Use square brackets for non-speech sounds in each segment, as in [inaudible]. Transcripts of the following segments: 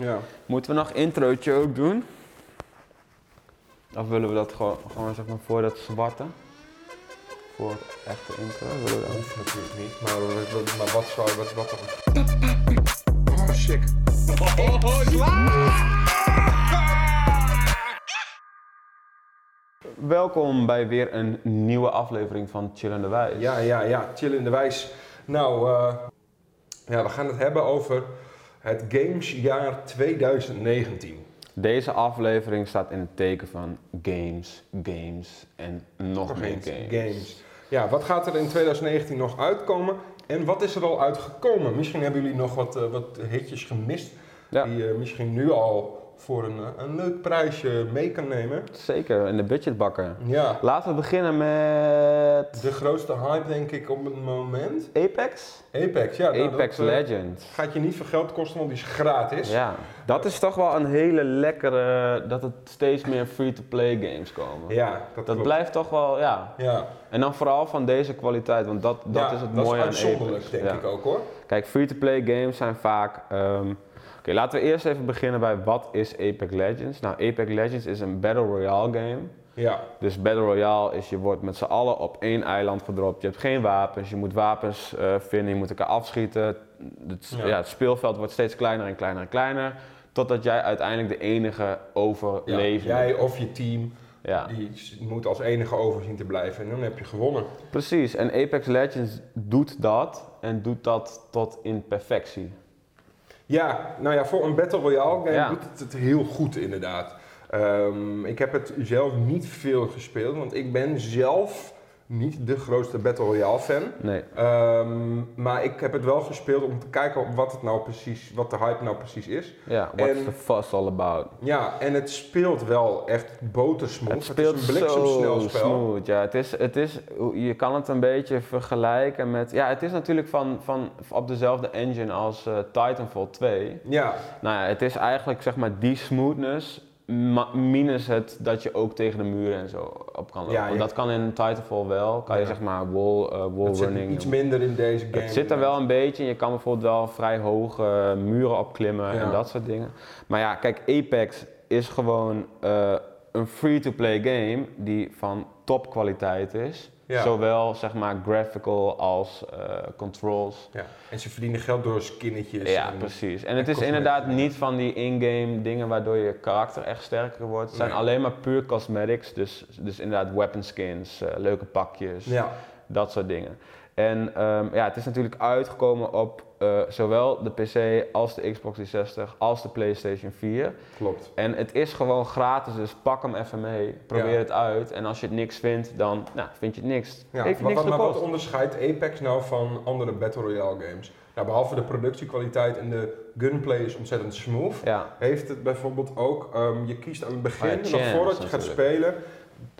Ja. Moeten we nog introotje ook doen? Of willen we dat gewoon, gewoon zeg maar voor dat zwarte? Voor het echte intro? Willen we dat? hoeft natuurlijk niet, maar, maar wat zou wat, wat dan? Oh, sick. Welkom bij weer een nieuwe aflevering van Chillende Wijs. Ja, ja, ja, chill in de wijs. Nou, eh, ja, we gaan het hebben over het gamesjaar 2019. Deze aflevering staat in het teken van games, games en nog meer games. games. Ja, wat gaat er in 2019 nog uitkomen en wat is er al uitgekomen? Misschien hebben jullie nog wat, eh, wat hitjes gemist Ja. die je misschien nu al voor een, eh, een leuk prijsje mee kan nemen. Zeker, in de budgetbakken. Ja, Laten we beginnen met de grootste hype denk ik op het moment. Apex. Apex, ja. nou, Apex dat, eh, Legends. Gaat je niet veel geld kosten, want die is gratis. Ja, dat is toch wel een hele lekkere, dat het steeds meer free-to-play games komen. Ja, dat, Dat klopt. blijft toch wel, ja. Ja, En dan vooral van deze kwaliteit, want dat, dat Ja, is het dat mooie aan uitzonderlijk, Apex. denk Ja. ik ook hoor. Kijk, free-to-play games zijn vaak... ehm, Oké, laten we eerst even beginnen bij wat is Apex Legends? Nou, Apex Legends is een Battle Royale game. Ja, Dus Battle Royale is, je wordt met z'n allen op één eiland gedropt. Je hebt geen wapens, je moet wapens eh, vinden, je moet elkaar afschieten. Het, Ja. ja. het speelveld wordt steeds kleiner en kleiner en kleiner. Totdat jij uiteindelijk de enige ja. overlevende jij of je team, Ja, die moet als enige over zien te blijven en dan heb je gewonnen. precies. En Apex Legends doet dat en doet dat tot in perfectie. Ja, nou ja, voor een Battle Royale game Ja. doet het het heel goed inderdaad. Ehm, ik heb het zelf niet veel gespeeld, want ik ben zelf niet de grootste Battle Royale fan. Nee. Ehm, maar ik heb het wel gespeeld om te kijken wat het nou precies, wat de hype nou precies is. Ja, what's En- the fuss all about? Ja, en het speelt wel echt botersmooth. Het speelt is een bliksemsnel zo spel. smooth. Ja, het is, het is, je kan het een beetje vergelijken met... Ja, het is natuurlijk van, van, op dezelfde engine als eh, Titanfall 2. Ja, Nou ja, het is eigenlijk zeg maar die smoothness... Minus het dat je ook tegen de muren en zo op kan lopen. Ja, dat kan in Titanfall wel. Kan je zeg maar wall, eh, wall het zit running. iets minder in deze game. Het zit er wel een beetje. en Je kan bijvoorbeeld wel vrij hoge eh, muren opklimmen en dat soort dingen. Maar ja, kijk, Apex is gewoon eh, een free-to-play game die van topkwaliteit is. Ja. Zowel zeg maar graphical als eh, controls. Ja. En ze verdienen geld door skinnetjes. Ja, en- precies. En het is inderdaad niet van die in-game dingen waardoor je karakter echt sterker wordt. Het zijn Nee. alleen maar puur cosmetics. Dus, dus inderdaad weapon skins, eh, leuke pakjes Ja, dat soort dingen. En ehm, ja, het is natuurlijk uitgekomen op eh, zowel de PC als de Xbox 360 als de PlayStation 4. klopt. En het is gewoon gratis, dus pak hem even mee. Probeer Ja. het uit. En als je het niks vindt, dan nou, vind je het niks. Ja, Heeft je wat, niks wat, maar wat onderscheidt Apex nou van andere Battle Royale games? Nou, behalve de productiekwaliteit en de gunplay is ontzettend smooth. Ja, Heeft het bijvoorbeeld ook, ehm, je kiest aan het begin, Oh nog voordat je gaat spelen,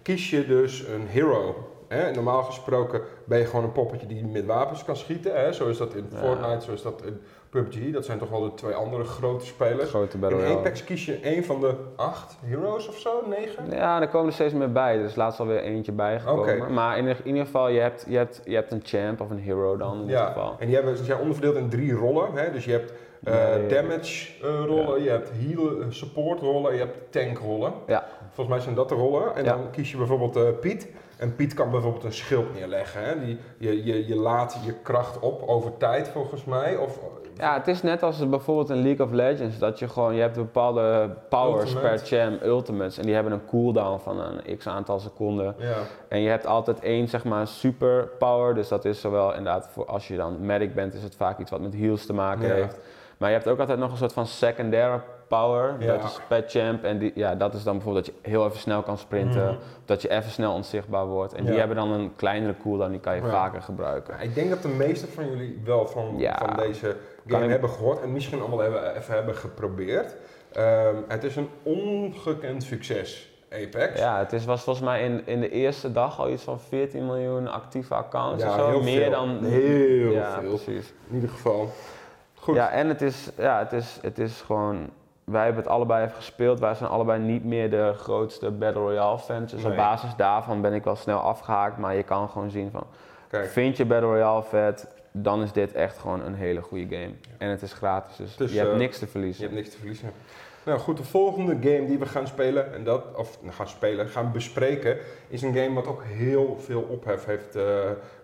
kies je dus een hero. Hè? Normaal gesproken ben je gewoon een poppetje die met wapens kan schieten. Hè? Zo is dat in Ja. Fortnite, zo is dat in PUBG. Dat zijn toch wel de twee andere grote spelers. grote In. Apex kies je een van de acht heroes of zo, negen? Ja, er komen er steeds meer bij. Er is laatst alweer eentje bijgekomen. Oké. Maar in, ieder geval, je hebt, je, hebt, je hebt een champ of een hero dan in Ja, geval. en die, hebben, die zijn onderverdeeld in drie rollen. Hè? Dus je hebt eh, Nee. damage eh, rollen, je hebt heal, eh, support rollen, je hebt tank rollen. Ja. Volgens mij zijn dat de rollen. En Ja. dan kies je bijvoorbeeld Piet. En Piet kan bijvoorbeeld een schild neerleggen. Hè? Die, je, je, je laat je kracht op over tijd volgens mij. Of, Ja, het is net als bijvoorbeeld in League of Legends, dat je gewoon, je hebt bepaalde powers Ultimate. per champ, ultimates, en die hebben een cooldown van een x aantal seconden. ja. En je hebt altijd één, zeg maar, super power, dus dat is zowel inderdaad voor als je dan medic bent, is het vaak iets wat met heals te maken Ja. heeft. Maar je hebt ook altijd nog een soort van secondary power, Ja. dat is per champ, en die, ja, dat is dan bijvoorbeeld dat je heel even snel kan sprinten, Mhm. dat je even snel onzichtbaar wordt. En die hebben dan een kleinere cooldown, die kan je vaker gebruiken. Ik denk dat de meeste van jullie wel van, van deze game ik- hebben gehoord. En misschien allemaal hebben, even hebben geprobeerd. Ehm, het is een ongekend succes, Apex. Ja, het is, was volgens mij in, in de eerste dag al iets van 14 miljoen actieve accounts Ja, of zo. heel Meer veel. dan... Heel ja, veel. precies. In ieder geval. Goed. Ja, en het is, ja, het, is, het is gewoon... Wij hebben het allebei even gespeeld. Wij zijn allebei niet meer de grootste Battle Royale fans. Dus Nee. op basis daarvan ben ik wel snel afgehaakt. Maar je kan gewoon zien van... Kijk. Vind je Battle Royale vet? dan is dit echt gewoon een hele goede game. En het is gratis, dus, Dus, je hebt eh, niks te Je verliezen. hebt niks te verliezen. Nou goed, de volgende game die we gaan spelen, en dat, of gaan spelen, gaan bespreken, is een game wat ook heel veel ophef heeft eh,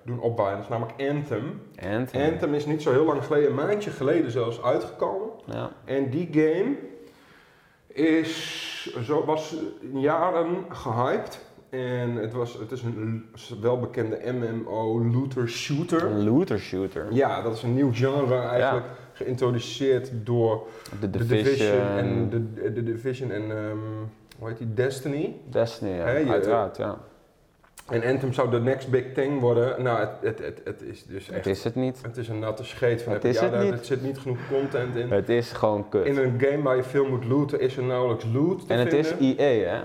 doen opbouwen. Dat is namelijk Anthem. Anthem is niet zo heel lang geleden, een maandje geleden zelfs, uitgekomen. ja. En die game is, zo, was jaren gehyped. En het, was, het is een welbekende MMO looter shooter. Een looter shooter. Ja, dat is een nieuw genre eigenlijk. Geïntroduceerd door De The Division, Division en de, de Division en ehm, hoe heet die? Destiny. Destiny, ja. Hè, je- uiteraard, ja. En Anthem zou de next big thing worden. Nou, het, het, het, het is dus echt. Het is het niet. Het is een natte scheet van Het is ja, daar- er zit niet genoeg content in. Het is gewoon kut. In een game waar je veel moet looten, is er nauwelijks loot te en het is. EA, hè?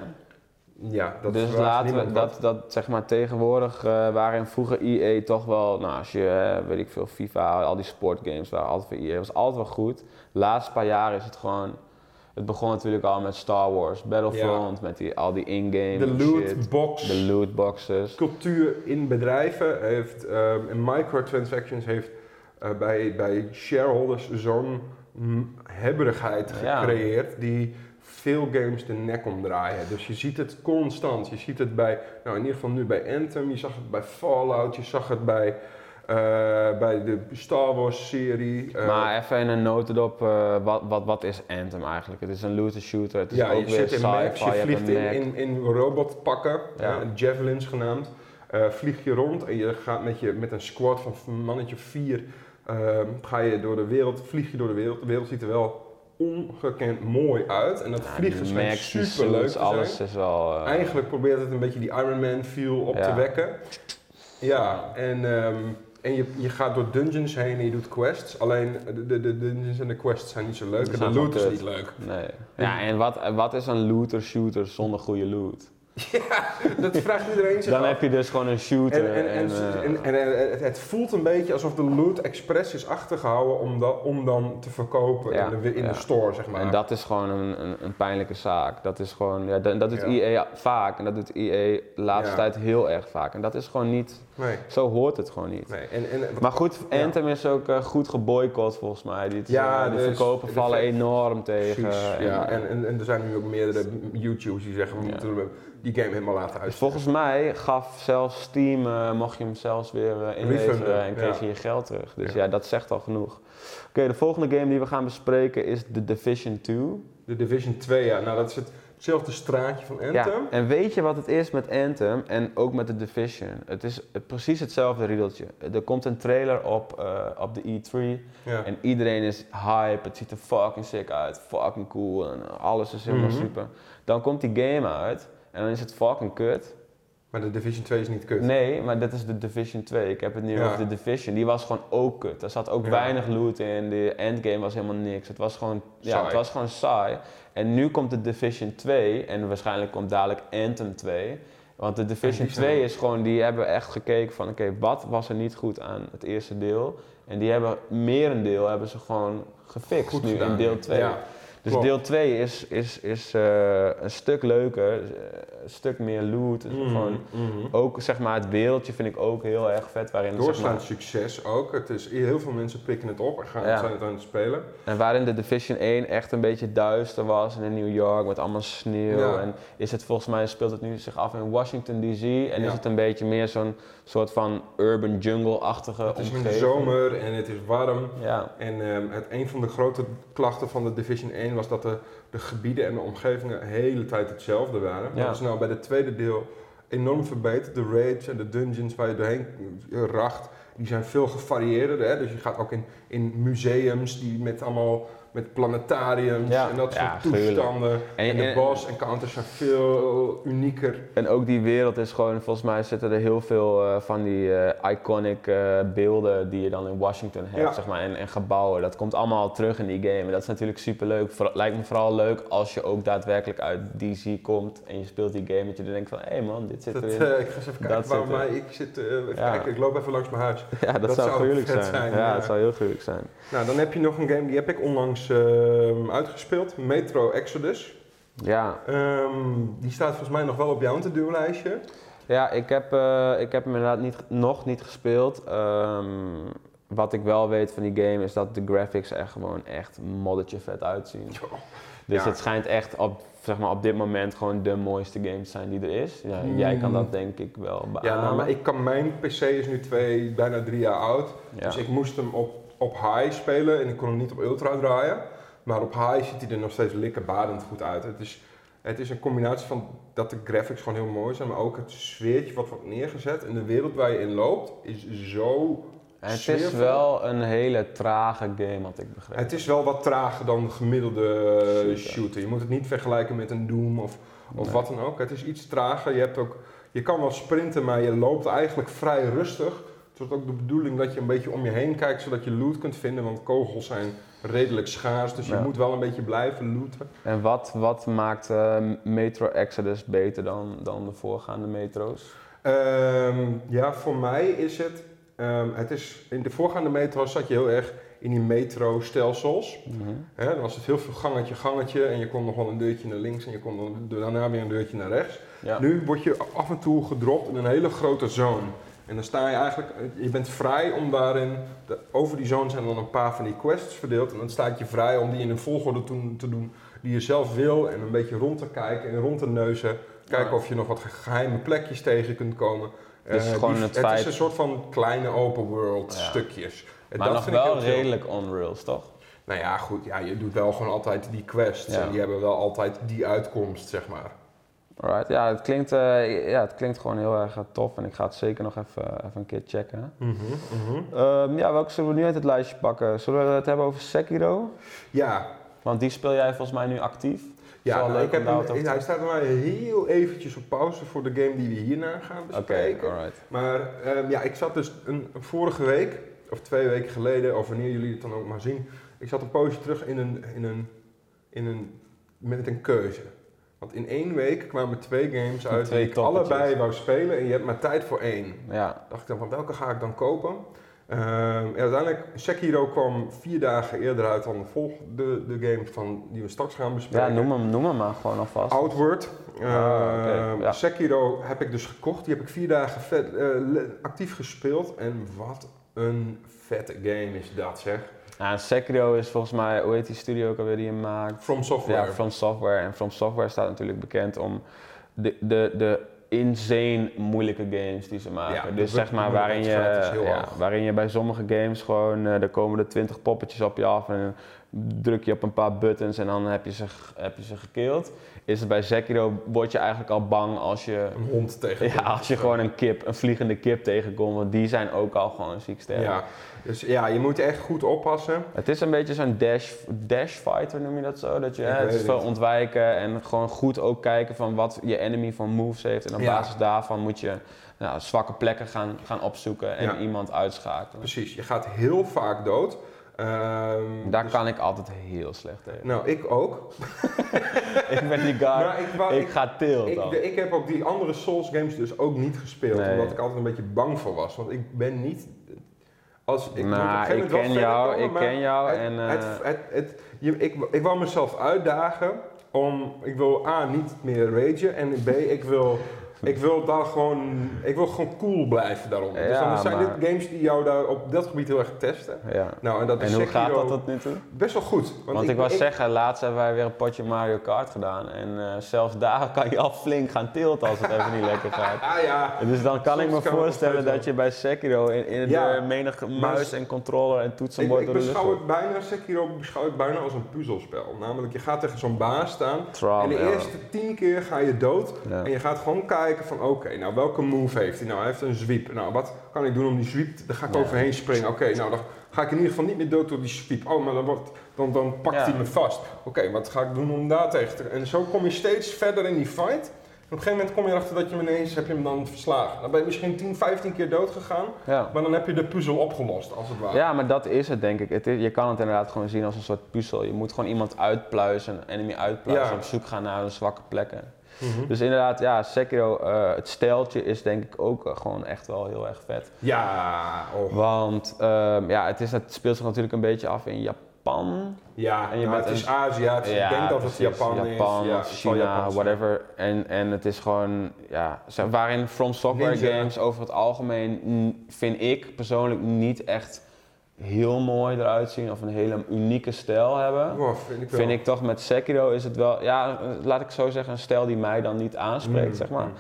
Ja, dat dus is laten we dat, dat zeg maar tegenwoordig uh, waarin vroeger EA toch wel, nou als je eh, weet ik veel, FIFA, al die sportgames waren altijd voor EA, was altijd wel goed. De laatste paar jaar is het gewoon, het begon natuurlijk al met Star Wars, Battlefront, met die, al die in-game De lootbox. de lootboxes. cultuur in bedrijven heeft, ehm, en microtransactions heeft eh, bij, bij shareholders zo'n hebberigheid Ja. gecreëerd die veel games de nek omdraaien. Dus je ziet het constant. Je ziet het bij, nou in ieder geval nu bij Anthem, je zag het bij Fallout, je zag het bij, eh, bij de Star Wars serie. eh, maar even in een notendop, eh wat, wat, wat is Anthem eigenlijk? Het is een looter shooter, het is ja, ook je weer zit in maps, je vliegt in, in, in robotpakken, Ja. javelins genaamd. Vlieg je rond en je gaat met, je, met een squad van een mannetje vier, ehm, ga je door de wereld, vlieg je door de wereld. De wereld ziet er wel ongekend mooi uit en dat Ja, vliegen schijnt super leuk te zijn. alles is wel... Eigenlijk probeert het een beetje die Iron Man feel op te wekken. Ja, en, ehm, en je, je gaat door dungeons heen en je doet quests. Alleen de, de, de dungeons en de quests zijn niet zo leuk en zijn de loot is niet leuk. Nee. Ja, en wat, wat is een looter shooter zonder goede loot? [laughs] Dat vraagt iedereen zich Dan af. heb je dus gewoon een shooter En, en, en, eh, en, eh, het, voelt een beetje alsof de loot expres is achtergehouden om, da, om dan te verkopen Ja, in, de, in ja. de store, zeg maar. en dat is gewoon een, een, een pijnlijke zaak. Dat is gewoon, ja, dat, dat doet Ja. EA vaak en dat doet EA de laatste Ja. tijd heel erg vaak. En dat is gewoon niet, nee, zo hoort het gewoon niet. nee. En, en, Maar goed, Ja. Anthem is ook eh, goed geboycott volgens mij. Die, Ja, die dus verkopen de vallen ve- enorm tegen. precies, en, ja, eh, en, en, er zijn nu ook meerdere YouTubers die zeggen, we Ja. moeten die game helemaal laten Dus uitstellen. volgens mij gaf zelfs Steam, eh, mocht je hem zelfs weer eh, inleveren en kreeg ja. je je geld terug. Dus Ja. ja. dat zegt al genoeg. Oké, de volgende game die we gaan bespreken is The Division 2. De Division 2, ja, nou dat is het, hetzelfde straatje van Anthem. Ja, en weet je wat het is met Anthem en ook met The Division? Het is precies hetzelfde riedeltje. Er komt een trailer op, eh, op de E3 Ja. en iedereen is hype. Het ziet er fucking sick uit, fucking cool en alles is helemaal Mhm. super. Dan komt die game uit en dan is het fucking kut. Maar de Division 2 is niet kut. Nee, maar dit is de Division 2. Ik heb het nu Ja. over de Division. Die was gewoon ook kut. Er zat ook Ja. weinig loot in. De endgame was helemaal niks. Het was gewoon, ja, Saai. het was gewoon saai. En nu komt de Division 2 en waarschijnlijk komt dadelijk Anthem 2. Want de Division die zijn 2 wel- is gewoon, die hebben echt gekeken van oké, wat was er niet goed aan het eerste deel? En die hebben merendeel hebben ze gewoon gefixt Goed nu gedaan. in deel 2. Ja, Dus klopt. deel 2 is, is, is eh, een stuk leuker, eh, een stuk meer loot. Mhm, Gewoon mhm. ook zeg maar het wereldje vind ik ook heel erg vet. Waarin, zeg Doorslaand maar, succes ook. Het is, heel veel mensen pikken het op en gaan, Ja. zijn het aan het spelen. en waarin de Division 1 echt een beetje duister was en in New York met allemaal sneeuw. Ja. En is het volgens mij speelt het nu zich af in Washington DC. En Ja. is het een beetje meer zo'n soort van urban jungle-achtige Het is in omgeving. de zomer en het is warm. Ja, En ehm, het, een van de grote klachten van de Division 1 was dat de, de gebieden en de omgevingen de hele tijd hetzelfde waren. Ja. Dat is nou bij het tweede deel enorm verbeterd. De raids en de dungeons waar je doorheen racht, die zijn veel gevarieerder. Hè? Dus je gaat ook in, in museums die met allemaal met planetariums Ja. en dat soort Ja, toestanden. En, En- de en- boss encounters zijn veel unieker. en ook die wereld is gewoon, volgens mij zitten er heel veel eh, van die eh, iconic eh, beelden die je dan in Washington hebt, Ja. zeg maar, en, en gebouwen. Dat komt allemaal terug in die game en dat is natuurlijk super leuk. Lijkt me vooral leuk als je ook daadwerkelijk uit DC komt en je speelt die game dat je dan denkt van, hé hey man, dit zit Dat, erin. eh, ik ga eens even kijken Dat waar zit er. mij, ik zit, eh, even Ja. kijken, ik loop even langs mijn huis. ja, dat, dat zou zou gruwelijk zijn. zijn, Ja, ja. dat zou heel gruwelijk zijn. Nou, dan heb je nog een game, die heb ik onlangs ehm, uitgespeeld. Metro Exodus. Ja, Ehm, die staat volgens mij nog wel op jouw to-do lijstje. Ja, ik heb, eh, ik heb hem inderdaad niet, nog niet gespeeld. Ehm, wat ik wel weet van die game is dat de graphics er gewoon echt moddertje vet uitzien. Dus Ja. het schijnt echt op, zeg maar, op dit moment gewoon de mooiste game te zijn die er is. Ja, Jij kan dat denk ik wel beamen. Ja, nou, maar ik kan, mijn PC is nu twee, bijna drie jaar oud. Ja. Dus ik moest hem op, op high spelen en ik kon hem niet op ultra draaien. Maar op high ziet hij er nog steeds likkerbadend goed uit. Het is, het is een combinatie van dat de graphics gewoon heel mooi zijn, maar ook het sfeertje wat wordt neergezet. En de wereld waar je in loopt is zo En het is wel een hele trage game, had ik begrepen. Het is wel wat trager dan de gemiddelde Shooter. shooter. Je moet het niet vergelijken met een Doom of, of Nee. wat dan ook. Het is iets trager. Je, hebt ook, je kan wel sprinten, maar je loopt eigenlijk vrij rustig. Het is ook de bedoeling dat je een beetje om je heen kijkt, zodat je loot kunt vinden. Want kogels zijn redelijk schaars, dus je Ja. moet wel een beetje blijven looten. En wat, wat maakt eh, Metro Exodus beter dan, dan de voorgaande metro's? Ehm, ja, voor mij is het... ehm, het is in de voorgaande metro zat je heel erg in die metro-stelsels. Hè, dan was het heel veel gangetje, gangetje en je kon nog wel een deurtje naar links en je kon dan daarna weer een deurtje naar rechts. Ja. Nu word je af en toe gedropt in een hele grote zone. En dan sta je eigenlijk, je bent vrij om daarin, de- over die zone zijn dan een paar van die quests verdeeld. En dan staat je vrij om die in een volgorde te, te doen die je zelf wil. En een beetje rond te kijken en rond te neuzen. Kijken Ja. of je nog wat geheime plekjes tegen kunt komen. Dus Eh, gewoon die- het het feit- is een soort van kleine open world Ja. stukjes. En Maar dat nog vind wel redelijk on rails, toch? Nou ja, goed. Ja, je doet wel gewoon altijd die quests. Ja. En die hebben wel altijd die uitkomst, zeg maar. Alright, ja het, klinkt, eh, ja, het klinkt gewoon heel erg eh, tof en ik ga het zeker nog even, even een keer checken. Ehm, ja, welke zullen we nu uit het lijstje pakken? Zullen we het hebben over Sekiro? Ja, Want die speel jij volgens mij nu actief. ja nou, leuk ik heb hem, te- hij staat maar heel eventjes op pauze voor de game die we hierna gaan Oké, bespreken. alright. Maar ehm, ja, ik zat dus een, vorige week, of twee weken geleden, of wanneer jullie het dan ook maar zien. Ik zat een poosje terug in een, in een, in een, met een keuze. Want in één week kwamen twee games uit Twee die ik toppetjes. allebei wou spelen en je hebt maar tijd voor één. Ja, dacht ik dan van welke ga ik dan kopen? Ehm, en uiteindelijk, Sekiro kwam vier dagen eerder uit dan de volgende de game van, die we straks gaan ja bespreken. noem, hem, noem hem maar gewoon alvast. Outward. Ehm, ja. Sekiro heb ik dus gekocht. Die heb ik vier dagen vet, eh, actief gespeeld. En wat een vette game is dat zeg. Ja, Sekiro is volgens mij, hoe heet die studio ook alweer die hem maakt? From Software. Ja, From Software. En From Software staat natuurlijk bekend om de, de, de insane moeilijke games die ze maken. Ja, dus zeg maar waarin je, ja, waarin je bij sommige games gewoon, er komen er twintig poppetjes op je af en druk je op een paar buttons en dan heb je ze, heb je ze gekild. Is het bij Sekiro, word je eigenlijk al bang als je, Een hond tegen. ja, als je gewoon een kip, een vliegende kip tegenkomt, want die zijn ook al gewoon ziek sterk. Ja, dus ja, je moet echt goed oppassen. Het is een beetje zo'n dash, dash fighter, noem je dat zo? Dat je hè, het veel ontwijken en gewoon goed ook kijken van wat je enemy van moves heeft. En op Ja. basis daarvan moet je nou, zwakke plekken gaan, gaan opzoeken en Ja. iemand uitschakelen. Precies, je gaat heel vaak dood. Ehm, Daar dus- kan ik altijd heel slecht tegen. Nou, ik ook. [laughs] ik ben die guy, Maar ik, wou- ik ga tilt Ik, dan. ik heb ook die andere Souls games dus ook niet gespeeld, Nee. omdat ik altijd een beetje bang voor was. Want ik ben niet. Als, ik Nou, ik ken jou, komen, ik ken jou het, en, eh, Het, het, het, je, ik, ik wou mezelf uitdagen om. Ik wil A. niet meer ragen en B. Ik wil. Ik wil daar gewoon, ik wil gewoon cool blijven daarom. dus Ja, dan zijn maar- dit games die jou daar op dat gebied heel erg testen. Ja. Nou, en dat is En hoe gaat dat tot nu toe? best wel goed. Want, ik, wou zeggen, laatst hebben wij weer een potje Mario Kart gedaan. En eh, zelfs daar [laughs] kan je al flink gaan tilten als het even niet lekker gaat. [laughs] Ah ja, Dus dan kan Soms ik me kan voorstellen dat je bij Sekiro in, in Ja, de menige maar muis s- en controller en Ik, toetsenbord ik door de lucht beschouw het bijna, Sekiro beschouw ik bijna als een puzzelspel. Namelijk, je gaat tegen zo'n baas staan. En de eerste tien keer ga je dood. En je gaat gewoon kijken van, oké, nou welke move heeft hij? Nou, hij heeft een sweep. Nou, wat kan ik doen om die sweep, te- daar ga ik overheen springen. Oké, nou dan ga ik in ieder geval niet meer dood door die sweep. Oh, maar dan, wordt, dan, dan pakt Ja. hij me vast. Oké, wat ga ik doen om daar tegen te... En zo kom je steeds verder in die fight. En op een gegeven moment kom je erachter dat je hem ineens, heb je hem dan verslagen. Dan ben je misschien 10, 15 keer dood gegaan. Ja. Maar dan heb je de puzzel opgelost, als het ware. ja, maar dat is het denk ik. Het is- je kan het inderdaad gewoon zien als een soort puzzel. Je moet gewoon iemand uitpluizen, een enemy uitpluizen, Ja. op zoek gaan naar de zwakke plekken. Mhm. Dus inderdaad, ja, Sekiro, eh, het stijltje is denk ik ook eh, gewoon echt wel heel erg vet. Ja, oh. Want ehm, ja, het, is, het speelt zich natuurlijk een beetje af in Japan. Ja, En je nou, bent het is een- Aziatisch. ik denk dat het. Japan, Japan is. Ja, het China, whatever. En, en het is gewoon, ja, waarin From Software Ninja. games over het algemeen, vind ik persoonlijk niet echt heel mooi eruit zien of een hele unieke stijl hebben. Wow, vind ik wel. Vind ik toch met Sekiro is het wel, ja, laat ik zo zeggen, een stijl die mij dan niet aanspreekt, Mm, zeg maar. mm.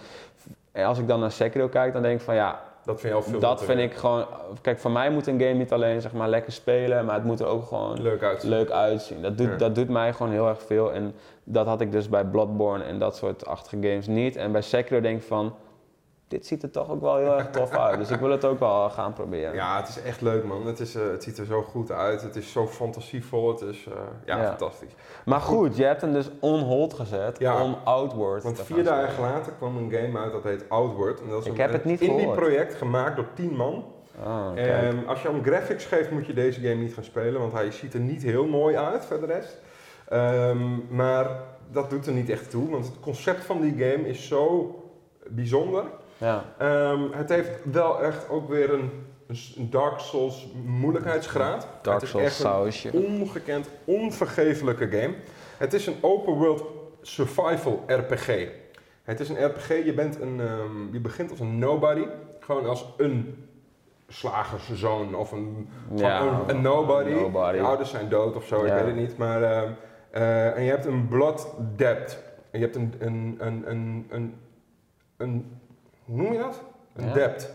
En als ik dan naar Sekiro kijk, dan denk ik van ja, Dat vind je al veel dat vind ik gewoon. Kijk, voor mij moet een game niet alleen zeg maar lekker spelen, maar het moet er ook gewoon leuk uit. leuk uitzien. Dat doet, Ja. dat doet mij gewoon heel erg veel. En dat had ik dus bij Bloodborne en dat soort achtige games niet. En bij Sekiro denk ik van, dit ziet er toch ook wel heel [laughs] erg tof uit. Dus ik wil het ook wel gaan proberen. Ja, het is echt leuk man. Het, is, eh, het ziet er zo goed uit. Het is zo fantasievol. Het is eh, ja, Ja. fantastisch. Maar goed, je hebt hem dus on hold gezet Ja. om Outward Want vier dagen later kwam een game uit dat heet Outward. En dat is Ik een, heb het een niet indie gehoord. project gemaakt door tien man. Oh, kijk. En als je om graphics geeft, moet je deze game niet gaan spelen, want hij ziet er niet heel mooi uit voor de rest. Ehm, maar dat doet er niet echt toe, want het concept van die game is zo bijzonder. Ja. Ehm, het heeft wel echt ook weer een, een Dark Souls moeilijkheidsgraad. Dark het is Souls echt een sausje. ongekend, onvergeeflijke game. Het is een open world survival RPG. Het is een RPG, je, bent een, ehm, je begint als een nobody, gewoon als een slagerszoon of een, Ja, een, een nobody. nobody. Je ouders zijn dood of zo, ik weet het niet. Maar, ehm, eh, en je hebt een blood debt. En je hebt een, een, een, een, een, een hoe noem je dat? Een Ja. debt.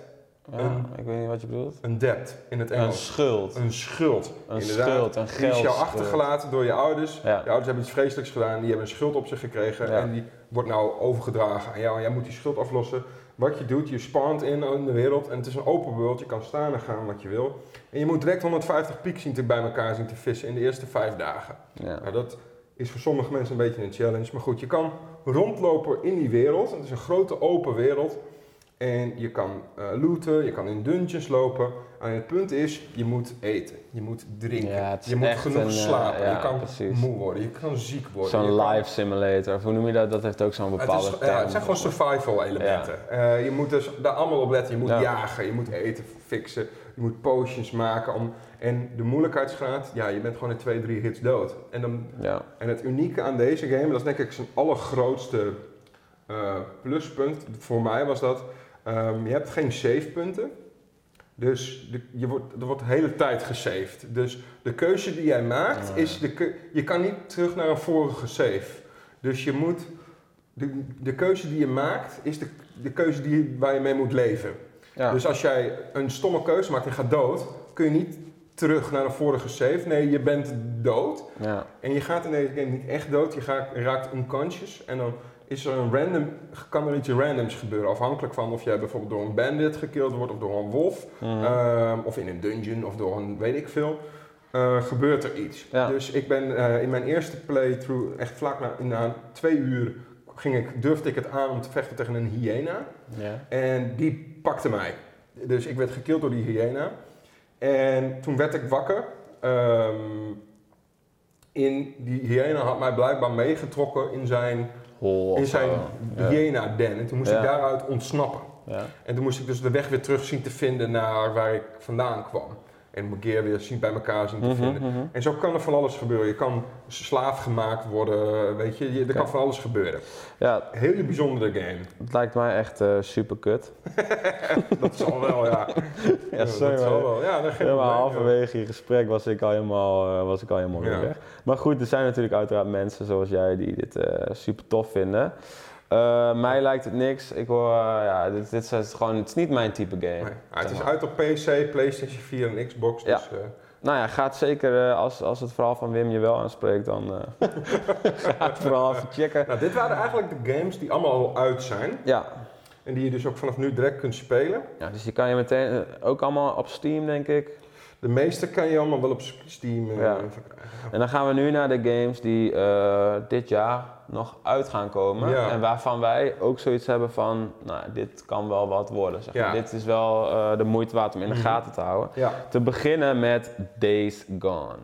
Ja, een- ik weet niet wat je bedoelt. Een debt in het Een Engels. schuld. Een schuld. Een Inderdaad. schuld, een Die is jou geldschuld. achtergelaten door je ouders. Ja. Je ouders hebben iets vreselijks gedaan. Die hebben een schuld op zich gekregen. En die wordt nou overgedragen aan jou. En jij moet die schuld aflossen. Wat je doet, je spawnt in in de wereld. En het is een open world. Je kan staan en gaan wat je wil. En je moet direct 150 piek zien te bij elkaar zien te vissen in de eerste vijf dagen. Ja. Nou, dat is voor sommige mensen een beetje een challenge. Maar goed, je kan rondlopen in die wereld. Het is een grote open wereld. En je kan eh, looten, je kan in dungeons lopen. En het punt is, je moet eten. Je moet drinken. Ja, het is je moet genoeg een, eh, slapen. ja, je kan precies. moe worden. Je kan ziek worden. Zo'n kan- life simulator, of hoe noem je dat? Dat heeft ook zo'n Het, bepaalde is, ja, term. het zijn gewoon survival elementen. Eh, je moet dus daar allemaal op letten. Je moet Ja. jagen, je moet eten fixen. Je moet potions maken. Om, en de moeilijkheidsgraad, ja, je bent gewoon in twee, drie hits dood. En dan Ja. En het unieke aan deze game, dat is denk ik zijn allergrootste pluspunt voor mij, was dat ehm, je hebt geen savepunten. Dus de, je wordt, er wordt de hele tijd gesaved. Dus de keuze die jij maakt, Ah. is de je kan niet terug naar een vorige save. Dus je moet, de, de keuze die je maakt, is de, de keuze die, waar je mee moet leven. Ja. Dus als jij een stomme keuze maakt en gaat dood, kun je niet terug naar een vorige save. Nee, je bent dood. ja. En je gaat in deze game niet echt dood, je gaat, raakt unconscious en dan is er een random, kan er iets randoms gebeuren. Afhankelijk van of jij bijvoorbeeld door een bandit gekild wordt of door een wolf, Mhm. ehm, of in een dungeon of door een weet ik veel. eh, gebeurt er iets. Ja. Dus ik ben eh, in mijn eerste playthrough, echt vlak na, na twee uur, ging ik, durfde ik het aan om te vechten tegen een hyena. ja. En die pakte mij. Dus ik werd gekild door die hyena. En toen werd ik wakker. Ehm, in, die hyena had mij blijkbaar meegetrokken in zijn, Of in zijn zo. Ja. hyena-den. En toen moest ik daaruit ontsnappen. En toen moest ik dus de weg weer terug zien te vinden naar waar ik vandaan kwam. En mijn keer weer zien bij elkaar zien te Mhm, vinden. mhm. En zo kan er van alles gebeuren. Je kan slaaf gemaakt worden, weet je. je er kan van alles gebeuren. Ja, Hele bijzondere game. het lijkt mij echt eh, super kut. [laughs] Dat zal wel, [laughs] ja. Ja, sorry, dat zal maar- wel. Ja, dat Helemaal probleem, halverwege je gesprek was ik al helemaal, eh, was ik al helemaal weg. Maar goed, er zijn natuurlijk uiteraard mensen zoals jij die dit eh, super tof vinden. Eh, mij lijkt het niks. Ik hoor, eh, ja, dit, dit is gewoon, het is niet mijn type game. Nee. Ja, het is maar. uit op PC, PlayStation 4 en Xbox. Ja. Dus, eh, Nou ja, gaat zeker, als, als het verhaal van Wim je wel aanspreekt, dan eh [laughs] ga het vooral even checken. nou, dit waren eigenlijk de games die allemaal al uit zijn. Ja. En die je dus ook vanaf nu direct kunt spelen. ja, dus die kan je meteen, ook allemaal op Steam denk ik. De meeste kan je allemaal wel op Steam eh, Ja. En dan gaan we nu naar de games die eh, dit jaar nog uit gaan komen. Ja. En waarvan wij ook zoiets hebben van, nou, dit kan wel wat worden. Zeg maar. Ja. Dit is wel eh, de moeite waard om in de Mhm. gaten te houden. Te beginnen met Days Gone.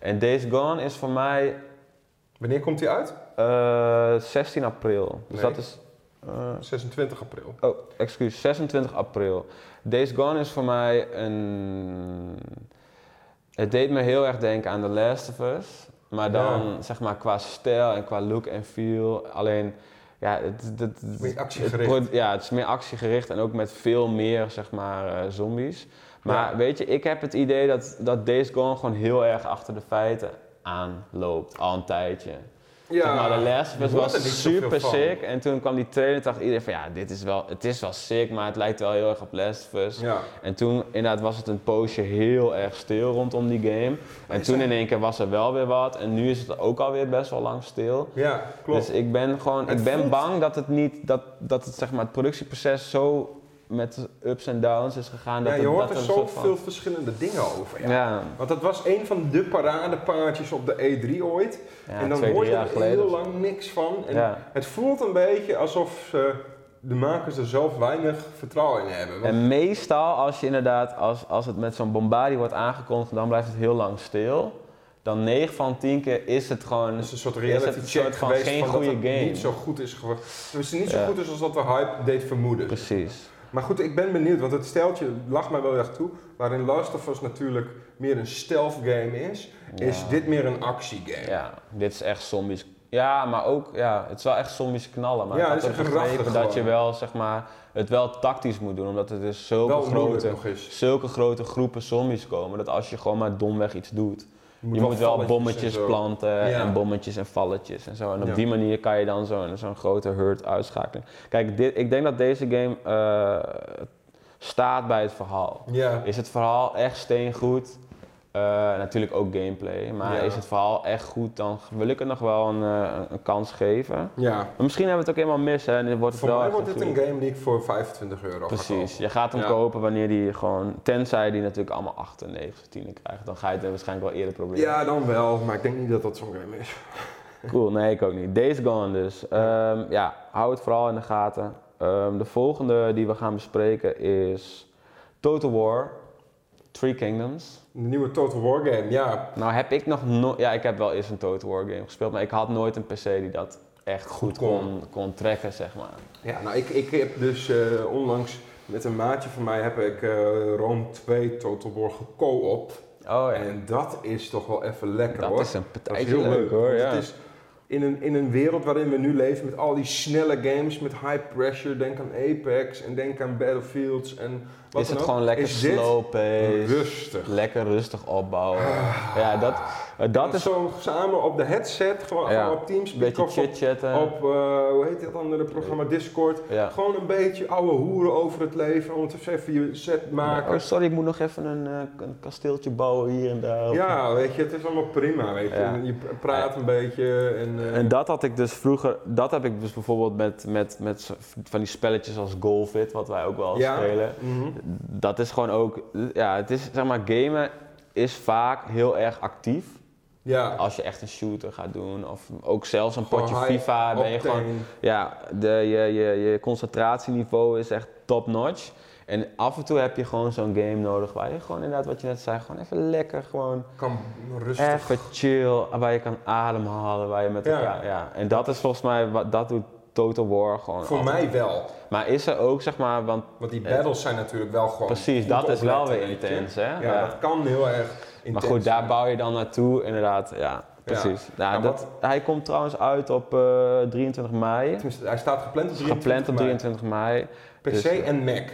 En Days Gone is voor mij Wanneer komt die uit? eh, 16 april. Dus Nee. dat is... eh, 26 april. Oh, excuus, 26 april. Days Gone is voor mij een. Het deed me heel erg denken aan The Last of Us. Maar dan Ja. zeg maar qua stijl en qua look en feel. Alleen, ja, het, het, het, Meer actiegericht. ja, het is meer actiegericht en ook met veel meer zeg maar eh, zombies. Maar weet je, ik heb het idee dat, dat Days Gone gewoon heel erg achter de feiten aanloopt, al een tijdje. Ja, maar, de hoort er was super sick en toen kwam die trailer en dacht iedereen van ja, dit is wel, het is wel sick, maar het lijkt wel heel erg op Last of Us. Ja. En toen inderdaad was het een poosje heel erg stil rondom die game. En toen in één keer was er wel weer wat en nu is het ook alweer best wel lang stil. Ja, klopt. Dus ik ben gewoon, Het ik ben voelt- bang dat het niet, dat, dat het zeg maar het productieproces zo met ups en downs is gegaan. Dat ja, je hoort dat er zoveel verschillende dingen over. Ja. Ja, Want dat was een van de paradepaardjes op de E3 ooit. ja en dan twee, hoor je er geleden. heel lang niks van. En. Het voelt een beetje alsof ze, de makers er zelf weinig vertrouwen in hebben. Want- En meestal als je inderdaad, als, als het met zo'n bombardie wordt aangekondigd, dan blijft het heel lang stil. Dan 9 van 10 keer is het gewoon. Is een soort reality check soort van geweest geen van dat goede het game? niet zo goed is geworden. Het is niet zo Ja. goed is als dat de hype deed vermoeden. Precies. Maar goed, ik ben benieuwd, want het steltje lag mij wel erg toe. Waarin Last of Us natuurlijk meer een stealth game is, is dit meer een actiegame. Ja, dit is echt zombies. Ja, maar ook, ja, het is wel echt zombies knallen. Maar Ja, het is echt begrepen dat je wel, zeg maar, het wel tactisch moet doen. Omdat er dus zulke Wel grote, zulke grote groepen zombies komen. Dat als je gewoon maar domweg iets doet. Je moet wel bommetjes en planten Ja. en bommetjes en valletjes en zo. En op Ja. die manier kan je dan zo'n zo'n grote herd uitschakelen. Kijk, dit, ik denk dat deze game eh, staat bij het verhaal. Ja, Is het verhaal echt steengoed? Eh, natuurlijk ook gameplay. Maar Ja. is het verhaal echt goed, dan wil ik het nog wel een, eh, een kans geven. ja. Maar misschien hebben we het ook helemaal mis hè, en wordt het Voor wel mij wordt dit een game die ik voor 25 euro Precies, je gaat hem Ja. kopen wanneer die gewoon, tenzij die natuurlijk allemaal 8, 9, 10 krijgt, dan ga je het waarschijnlijk wel eerder proberen. Ja, dan wel, maar ik denk niet dat dat zo'n game is. [laughs] Cool, nee, ik ook niet. Days Gone dus. Ehm, ja, hou het vooral in de gaten. Ehm, de volgende die we gaan bespreken is Total War, Three Kingdoms. De nieuwe Total War game, ja. Nou heb ik nog nooit, ja ik heb wel eens een Total War game gespeeld, maar ik had nooit een PC die dat echt goed kon. kon, kon trekken, zeg maar. Ja, nou ik, ik heb dus eh, onlangs met een maatje van mij heb ik eh, Rome 2 Total War geco-opt. Oh ja, En dat is toch wel even lekker dat hoor. is een Dat is partijtje heel leuk hoor, want ja. Het is in een, in een wereld waarin we nu leven met al die snelle games, met high pressure, denk aan Apex en denk aan Battlefields en wat is dan het ook, gewoon lekker slow pace, rustig. lekker rustig opbouwen. ja, dat, eh, dat is zo samen op de headset, gewoon, Ja, gewoon op een Teamspeak beetje of chit-chatten. op eh, hoe heet dat andere programma, Discord. Ja. Gewoon een beetje ouwe hoeren over het leven, ondertussen even je set maken. Oh, sorry, ik moet nog even een, eh, een kasteeltje bouwen hier en daar. Ja, weet je, het is allemaal prima, weet je. Ja. Je praat een beetje en... eh, En dat had ik dus vroeger, dat heb ik dus bijvoorbeeld met, met, met van die spelletjes als Golfit, wat wij ook wel Ja. spelen. mhm. Dat is gewoon ook, ja, het is zeg maar, gamen is vaak heel erg actief. Ja, Als je echt een shooter gaat doen, of ook zelfs een potje FIFA, ben je octane. gewoon, ja, de, je, je, je concentratieniveau is echt top notch. En af en toe heb je gewoon zo'n game nodig waar je gewoon inderdaad, wat je net zei, gewoon even lekker gewoon kan rustig. Even chill, waar je kan ademhalen, waar je met Ja. elkaar... Ja. En dat is volgens mij, wat, dat doet Total War gewoon Voor altijd. mij wel. Maar is er ook, zeg maar, want Want die battles zijn natuurlijk wel gewoon. precies, dat is wel weer intens, hè? Ja, Ja. dat kan heel erg intens Maar goed, daar bouw je dan naartoe, inderdaad, ja, precies. Nou, Ja, dat, hij komt trouwens uit op eh, 23 mei, Tenminste, Hij staat gepland op 23 gepland op mei. 23 mei. PC Dus, eh, en Mac.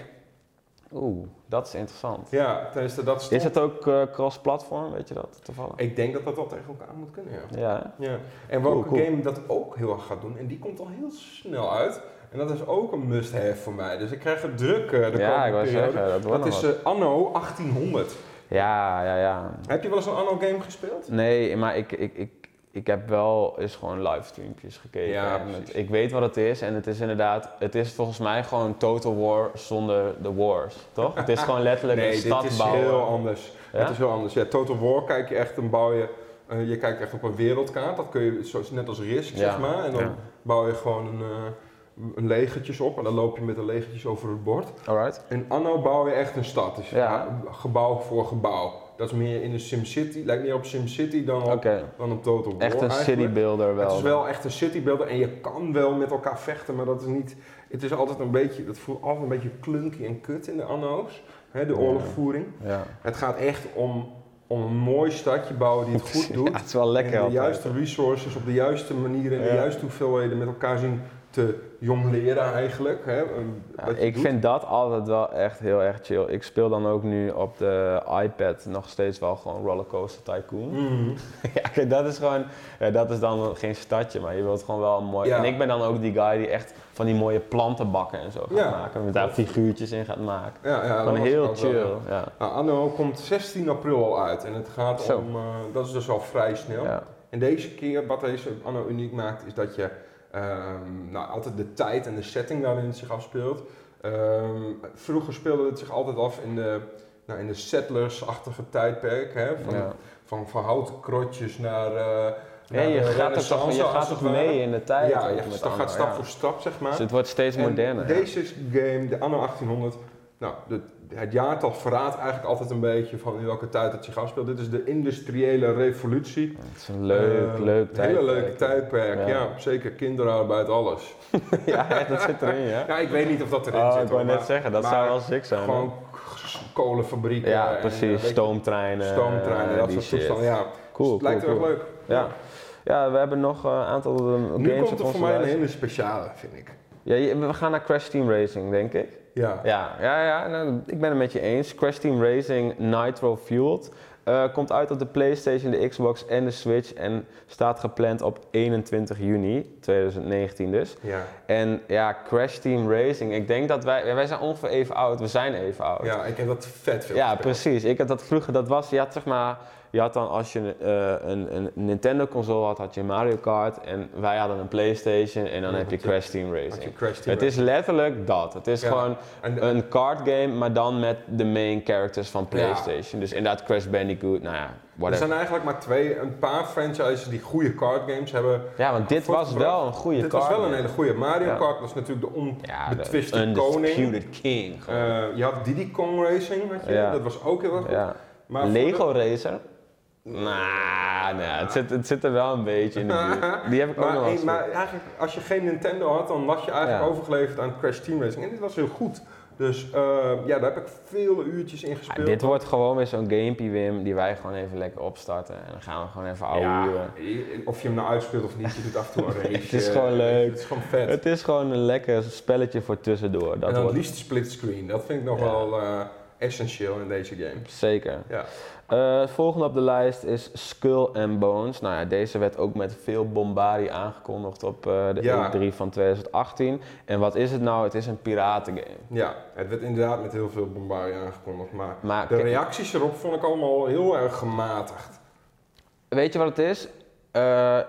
Oeh, dat is interessant. Ja, tenminste, dat is het ook eh, cross-platform, weet je dat toevallig? Ik denk dat dat wel tegen elkaar moet kunnen, ja. Ja, ja. En welke cool. game dat ook heel erg gaat doen, en die komt al heel snel uit. En dat is ook een must-have voor mij. Dus ik krijg het druk eh, de ja komende ik wou periode. zeggen, dat Dat is eh, anno 1800. Ja, ja, ja. Heb je wel eens een anno game gespeeld? Nee, maar ik, ik, ik, ik heb wel eens gewoon livestreampjes gekeken. Ja, En ik weet wat het is en het is inderdaad, het is volgens mij gewoon Total War zonder de wars, toch? Het is [laughs] gewoon letterlijk Nee, een dit stad is bouwen. heel anders. Ja? Het is heel anders. Ja, Total War kijk je echt, dan bouw je, eh, je kijkt echt op een wereldkaart. Dat kun je zoals, net als Risk, Ja, zeg maar. En dan bouw je gewoon een, eh, een legertjes op en dan loop je met de legertjes over het bord. Alright. In Anno bouw je echt een stad. Dus Ja. gebouw voor gebouw. Dat is meer in de SimCity, lijkt meer op SimCity dan op, dan op Total War echt een eigenlijk. city builder wel. Het is wel echt een citybuilder en je kan wel met elkaar vechten, maar dat is niet. Het is altijd een beetje, dat voelt altijd een beetje clunky en kut in de anno's, hè, de oorlogvoering. Ja. Het gaat echt om, om een mooi stadje bouwen die het [laughs] goed doet. Ja, het is wel lekker en de altijd. juiste resources op de juiste manier en de juiste hoeveelheden met elkaar zien te jong leren eigenlijk. Hè, Ja, ik doet. vind dat altijd wel echt heel erg chill. Ik speel dan ook nu op de iPad nog steeds wel gewoon Rollercoaster Tycoon. Mhm. [laughs] ja, kijk, dat is gewoon, ja, dat is dan geen stadje, maar je wilt gewoon wel een mooi. Ja. En ik ben dan ook die guy die echt van die mooie plantenbakken en zo gaat maken. Met daar figuurtjes in gaat maken. Ja, ja, dat Gewoon heel wel, chill. ja. Nou, Anno komt 16 april al uit en het gaat Zo. om, eh, dat is dus al vrij snel. En deze keer, wat deze Anno uniek maakt, is dat je ehm, nou, altijd de tijd en de setting waarin het zich afspeelt. Ehm, vroeger speelde het zich altijd af in de, nou, in de settlers-achtige tijdperk. Hè? Van, Ja. van, van houten krotjes naar. eh naar je gaat, er toch, je gaat toch mee in de tijd. Ja, je gaat stap voor stap, zeg maar. Dus het wordt steeds moderner. Deze game, de Anno 1800, nou, de, het jaartal verraadt eigenlijk altijd een beetje van in welke tijd het zich afspeelt. Dit is de industriële revolutie. Het is een leuk, Eh, leuk Een tijd. hele leuke tijdperk, ja. Ja. Zeker kinderarbeid, alles. [laughs] ja, dat zit erin, ja. Ja, ik weet niet of dat erin Oh, zit. ik wou net maar- zeggen, dat maar zou wel sick zijn. Gewoon kolenfabrieken. Ja, eh, precies. je, Stoomtreinen. stoomtreinen, eh, dat soort toestanden. Ja, Cool, Dus het lijkt cool, heel cool. leuk. Ja. Ja, we hebben nog eh, een aantal eh, Nu games komt op er voor mij een hele speciale, vind ik. Ja, we gaan naar Crash Team Racing, denk ik. Ja. Ja, ja, ja nou, ik ben het met je eens. Crash Team Racing Nitro Fueled eh, komt uit op de PlayStation, de Xbox en de Switch en staat gepland op 21 juni 2019 dus. Ja. En ja, Crash Team Racing, ik denk dat wij, ja, wij zijn ongeveer even oud, we zijn even oud. ja, ik heb dat vet veel Ja, gespeeld. precies. Ik had dat vroeger, dat was, je had zeg maar, je had dan als je eh, een, een Nintendo console had, had je Mario Kart en wij hadden een Playstation en dan Ja, heb je Crash Team Racing. je Crash Team Het is letterlijk dat. Het is Ja. gewoon En- een card game, maar dan met de main characters van PlayStation. Dus inderdaad Crash Bandicoot, nou ja, Er whatever. zijn eigenlijk maar twee, een paar franchises die goede card games hebben. Ja, want dit was wel een goede Dit card was wel een hele goede. Mario Ja. Kart was natuurlijk de ja, de onbetwiste koning. King. Eh, je had Diddy Kong Racing, had je, Ja. dat was ook heel erg goed. ja. Maar Lego Racer? Nou, nou, het, zit, het zit er wel een beetje in de buurt. Die heb ik de- ook nog maar, eh, maar eigenlijk, als je geen Nintendo had, dan was je eigenlijk Ja. overgeleverd aan Crash Team Racing. En dit was heel goed. Dus eh, ja, daar heb ik vele uurtjes in Ja, gespeeld. dit wordt gewoon weer zo'n gamepie, Wim, die wij gewoon even lekker opstarten. En dan gaan we gewoon even ouwe ja, uren. of je hem nou uitspeelt of niet, je doet af en toe een race. [laughs] Het is gewoon leuk. Het is gewoon vet. Het is gewoon een lekker spelletje voor tussendoor. Dat en dan het wordt liefst split screen. Dat vind ik nog wel eh, essentieel in deze game. zeker. Ja. Eh, het volgende op de lijst is Skull and Bones. Nou ja, deze werd ook met veel bombardie aangekondigd op eh, de Ja. E3 van 2018. En wat is het nou? Het is een piratengame. Ja, het werd inderdaad met heel veel bombardie aangekondigd, maar Maar de reacties erop vond ik allemaal heel erg gematigd. weet je wat het is? Eh, f-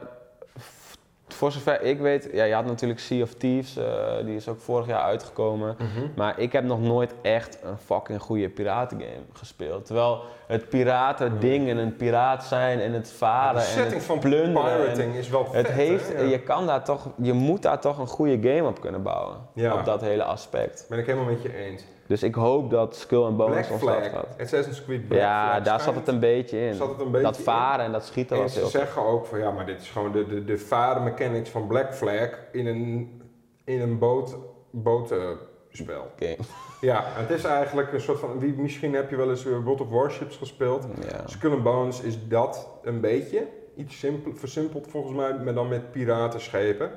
voor zover ik weet, ja, je had natuurlijk Sea of Thieves, eh, die is ook vorig jaar uitgekomen. Maar ik heb nog nooit echt een fucking goede piratengame gespeeld. Terwijl het piratending en een piraat zijn en het de varen en setting het van plunderen. en pirating is wel vet, het heeft, hè? Ja. je, kan daar toch, je moet daar toch een goede game op kunnen bouwen. Ja. Op dat hele aspect. Ben ik helemaal met je eens. Dus ik hoop dat Skull and Bones Black start Flag, gaat. Assassin's Creed Black Ja, Flag daar zat het een beetje in. zat het een beetje dat varen en dat schieten En was ze heel zeggen ook van ja, maar dit is gewoon de, de, de varenmechanics van Black Flag in een, in een boot, botenspel. game. Ja, het is eigenlijk een soort van, wie, misschien heb je wel eens World of Warships gespeeld. Ja. Skull and Bones is dat een beetje. Iets simpel, versimpeld volgens mij, maar dan met piratenschepen.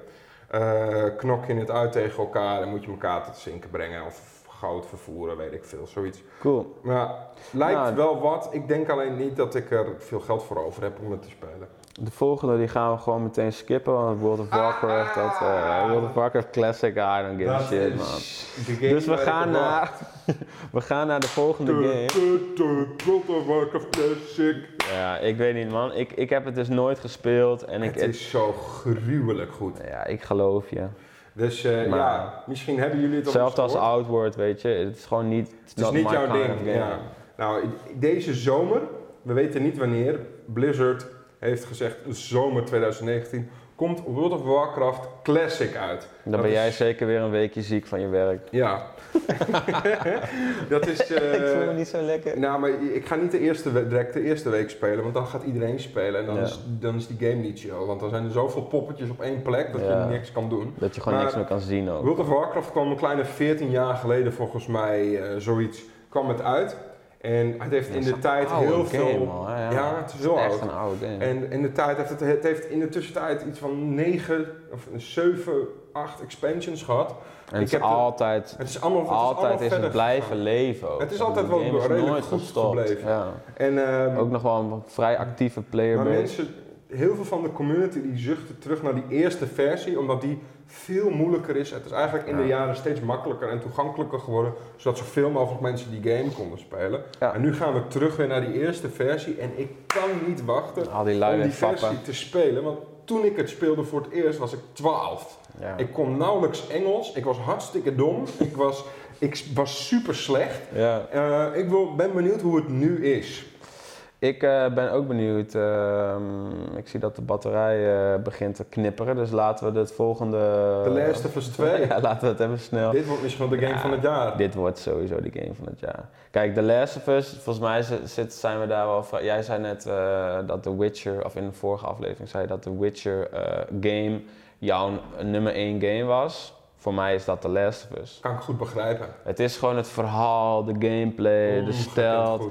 Eh knok je het uit tegen elkaar en moet je elkaar tot zinken brengen. Of goud vervoeren, weet ik veel, zoiets. Cool. Maar lijkt Nou, wel wat. Ik denk alleen niet dat ik er veel geld voor over heb om het te spelen. De volgende die gaan we gewoon meteen skippen, want World of Warcraft, dat, eh, World of Warcraft Classic, I don't give a shit man. Dus we ik gaan, naar, [laughs] we gaan naar de volgende game. Tu, tu, tu, World of Warcraft Classic. Ja, ik weet niet man, ik, ik heb het dus nooit gespeeld en ik, Het is zo gruwelijk goed. ja, ik geloof je. Dus eh, Maar- ja, misschien hebben jullie het al Hetzelfde eens als. Outward, weet je, het is gewoon niet, Het is niet jouw ding. Ja. Nou, deze zomer, we weten niet wanneer, Blizzard heeft gezegd zomer 2019, komt World of Warcraft Classic uit. Dan Dat ben is- jij zeker weer een weekje ziek van je werk. Ja. [laughs] dat is... eh, ik voel me niet zo lekker. Nou, maar ik ga niet de eerste, we- direct de eerste week spelen, want dan gaat iedereen spelen en dan, Ja. is, dan is die game niet chill. Want dan zijn er zoveel poppetjes op één plek dat Ja. je niks kan doen. Dat je gewoon Maar- niks meer kan zien ook. World of Warcraft kwam een kleine 14 jaar geleden volgens mij, eh, zoiets, kwam het uit. En het heeft Ja, in de tijd heel veel... ja. ja, het is heel Echt oud. een oude game. En in de tijd heeft het, het heeft in de tussentijd iets van 9 of 7 acht expansions gehad. En het Ik is altijd, Het is allemaal, het is altijd is het blijven gegaan. leven ook. Het is altijd wel is redelijk nooit goed gestopt. gebleven. Ja. En, ehm, Ook nog wel een vrij actieve maar playerbase. mensen, heel veel van de community die zuchten terug naar die eerste versie, omdat die veel moeilijker is. Het is eigenlijk in de Ja. jaren steeds makkelijker en toegankelijker geworden, zodat zoveel mogelijk mensen die game konden spelen. Ja. En nu gaan we terug weer naar die eerste versie en ik kan niet wachten Al die lui om die versie te spelen, want toen ik het speelde voor het eerst was ik 12. Ja. Ik kon nauwelijks Engels, ik was hartstikke dom, ik was, ik was super slecht. ja. Eh, ik wil, ben benieuwd hoe het nu is. Ik eh, ben ook benieuwd. ehm, ik zie dat de batterij eh, begint te knipperen, dus laten we het volgende... The Last of Us 2. [laughs] ja, laten we het even snel... Dit wordt misschien wel de game Ja, van het jaar. Dit wordt sowieso de game van het jaar. Kijk, The Last of Us, volgens mij zi- zit, zijn we daar wel... Jij zei net eh, dat The Witcher, of in de vorige aflevering zei je dat The Witcher game jouw nummer 1 game was. Voor mij is dat The Last of Us. Kan ik goed begrijpen. Het is gewoon het verhaal, de gameplay, de stijl.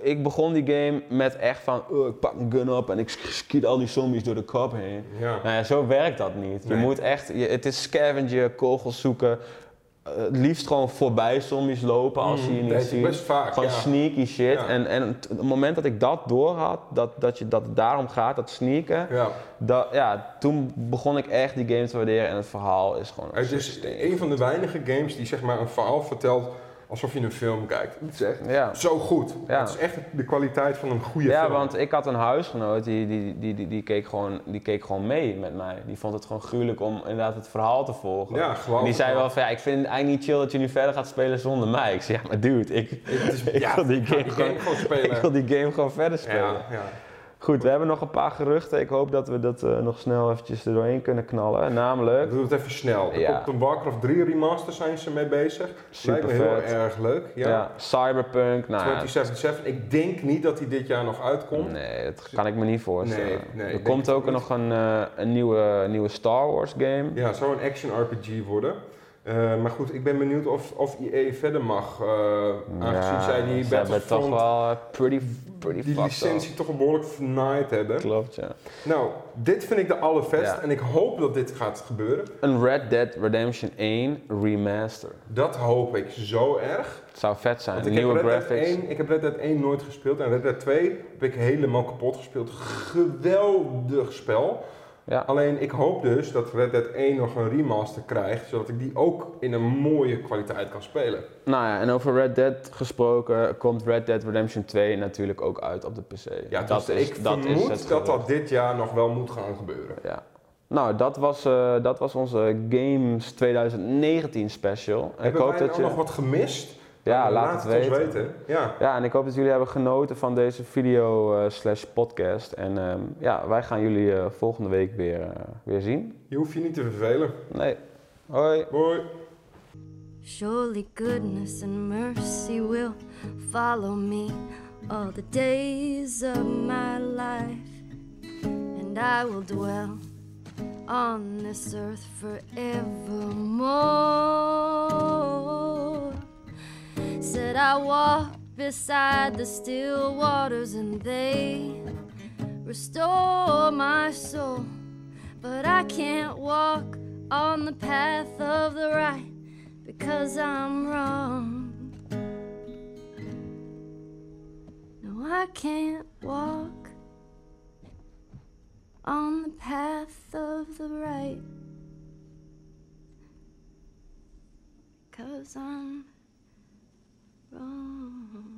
ik begon die game met echt van, oh, ik pak een gun op en ik sk- schiet al die zombies door de kop heen. Ja. Nou ja, zo werkt dat niet. Je moet echt, je, het is scavenger, kogels zoeken. Eh, het liefst gewoon voorbij zombies lopen als je je niet ziet. best vaak, Gewoon ja. sneaky shit. Ja. En, en het moment dat ik dat door had, dat, dat, je, dat het daarom gaat, dat sneaken, Ja. dat, ja, toen begon ik echt die game te waarderen en het verhaal is gewoon Het is een van de weinige games die zeg maar een verhaal vertelt alsof je een film kijkt. Het is echt Ja. zo goed. Ja. Het is echt de kwaliteit van een goede Ja, film. want ik had een huisgenoot die, die, die, die, die, keek gewoon, die keek gewoon mee met mij. Die vond het gewoon gruwelijk om inderdaad het verhaal te volgen. Ja, geloof En die zei wel. van ja, ik vind het eigenlijk niet chill dat je nu verder gaat spelen zonder mij. Ik zei ja, maar dude, ik, Het is, [laughs] ik ja, wil die ga game, gewoon, gewoon [laughs] spelen. ik wil die game gewoon verder spelen. ja, ja. Goed, we hebben nog een paar geruchten. Ik hoop dat we dat eh, nog snel eventjes er doorheen kunnen knallen. Namelijk, doe het even snel. Er Ja. komt een Warcraft 3 remaster zijn ze mee bezig. Super Lijkt me heel erg leuk. Ja. ja. Cyberpunk, nou ja, 2077. Ik denk niet dat hij dit jaar nog uitkomt. Nee, dat kan ik me niet voorstellen. Nee, nee, ik er komt ook nog een, eh, een nieuwe, nieuwe Star Wars game. Ja, het zou een action RPG worden. Eh, maar goed, ik ben benieuwd of, of EA verder mag. eh, aangezien zij die hebben toch Battlefront, wel eh, pretty, pretty die licentie toch wel behoorlijk vernaaid hebben. Klopt, ja. Nou, dit vind ik de allervetst Ja. en ik hoop dat dit gaat gebeuren. Een Red Dead Redemption 1 remaster. Dat hoop ik zo erg. Het zou vet zijn. Want ik heb, Nieuwe graphics. 1, ik heb Red Dead 1 nooit gespeeld en Red Dead 2 heb ik helemaal kapot gespeeld. Geweldig spel. Ja. Alleen ik hoop dus dat Red Dead 1 nog een remaster krijgt, zodat ik die ook in een mooie kwaliteit kan spelen. Nou ja, en over Red Dead gesproken komt Red Dead Redemption 2 natuurlijk ook uit op de PC. Ja, dat dus is, ik dat is vermoed het dat dat dit jaar nog wel moet gaan gebeuren. Ja. Nou, dat was, eh, dat was onze Games 2019 special. Ik Hebben hoop wij dat nou je... nog wat gemist? Ja, Dan laat het ons weten. weten. Ja. Ja, en ik hoop dat jullie hebben genoten van deze video eh, slash podcast. En ehm, ja, wij gaan jullie eh, volgende week weer, eh, weer zien. Je hoeft je niet te vervelen. Nee. Hoi. Hoi. Surely goodness and mercy will follow me all the days of my life, and I will dwell on this earth forevermore. Said I walk beside the still waters, and they restore my soul. But I can't walk on the path of the right because I'm wrong. No, I can't walk on the path of the right because I'm wrong.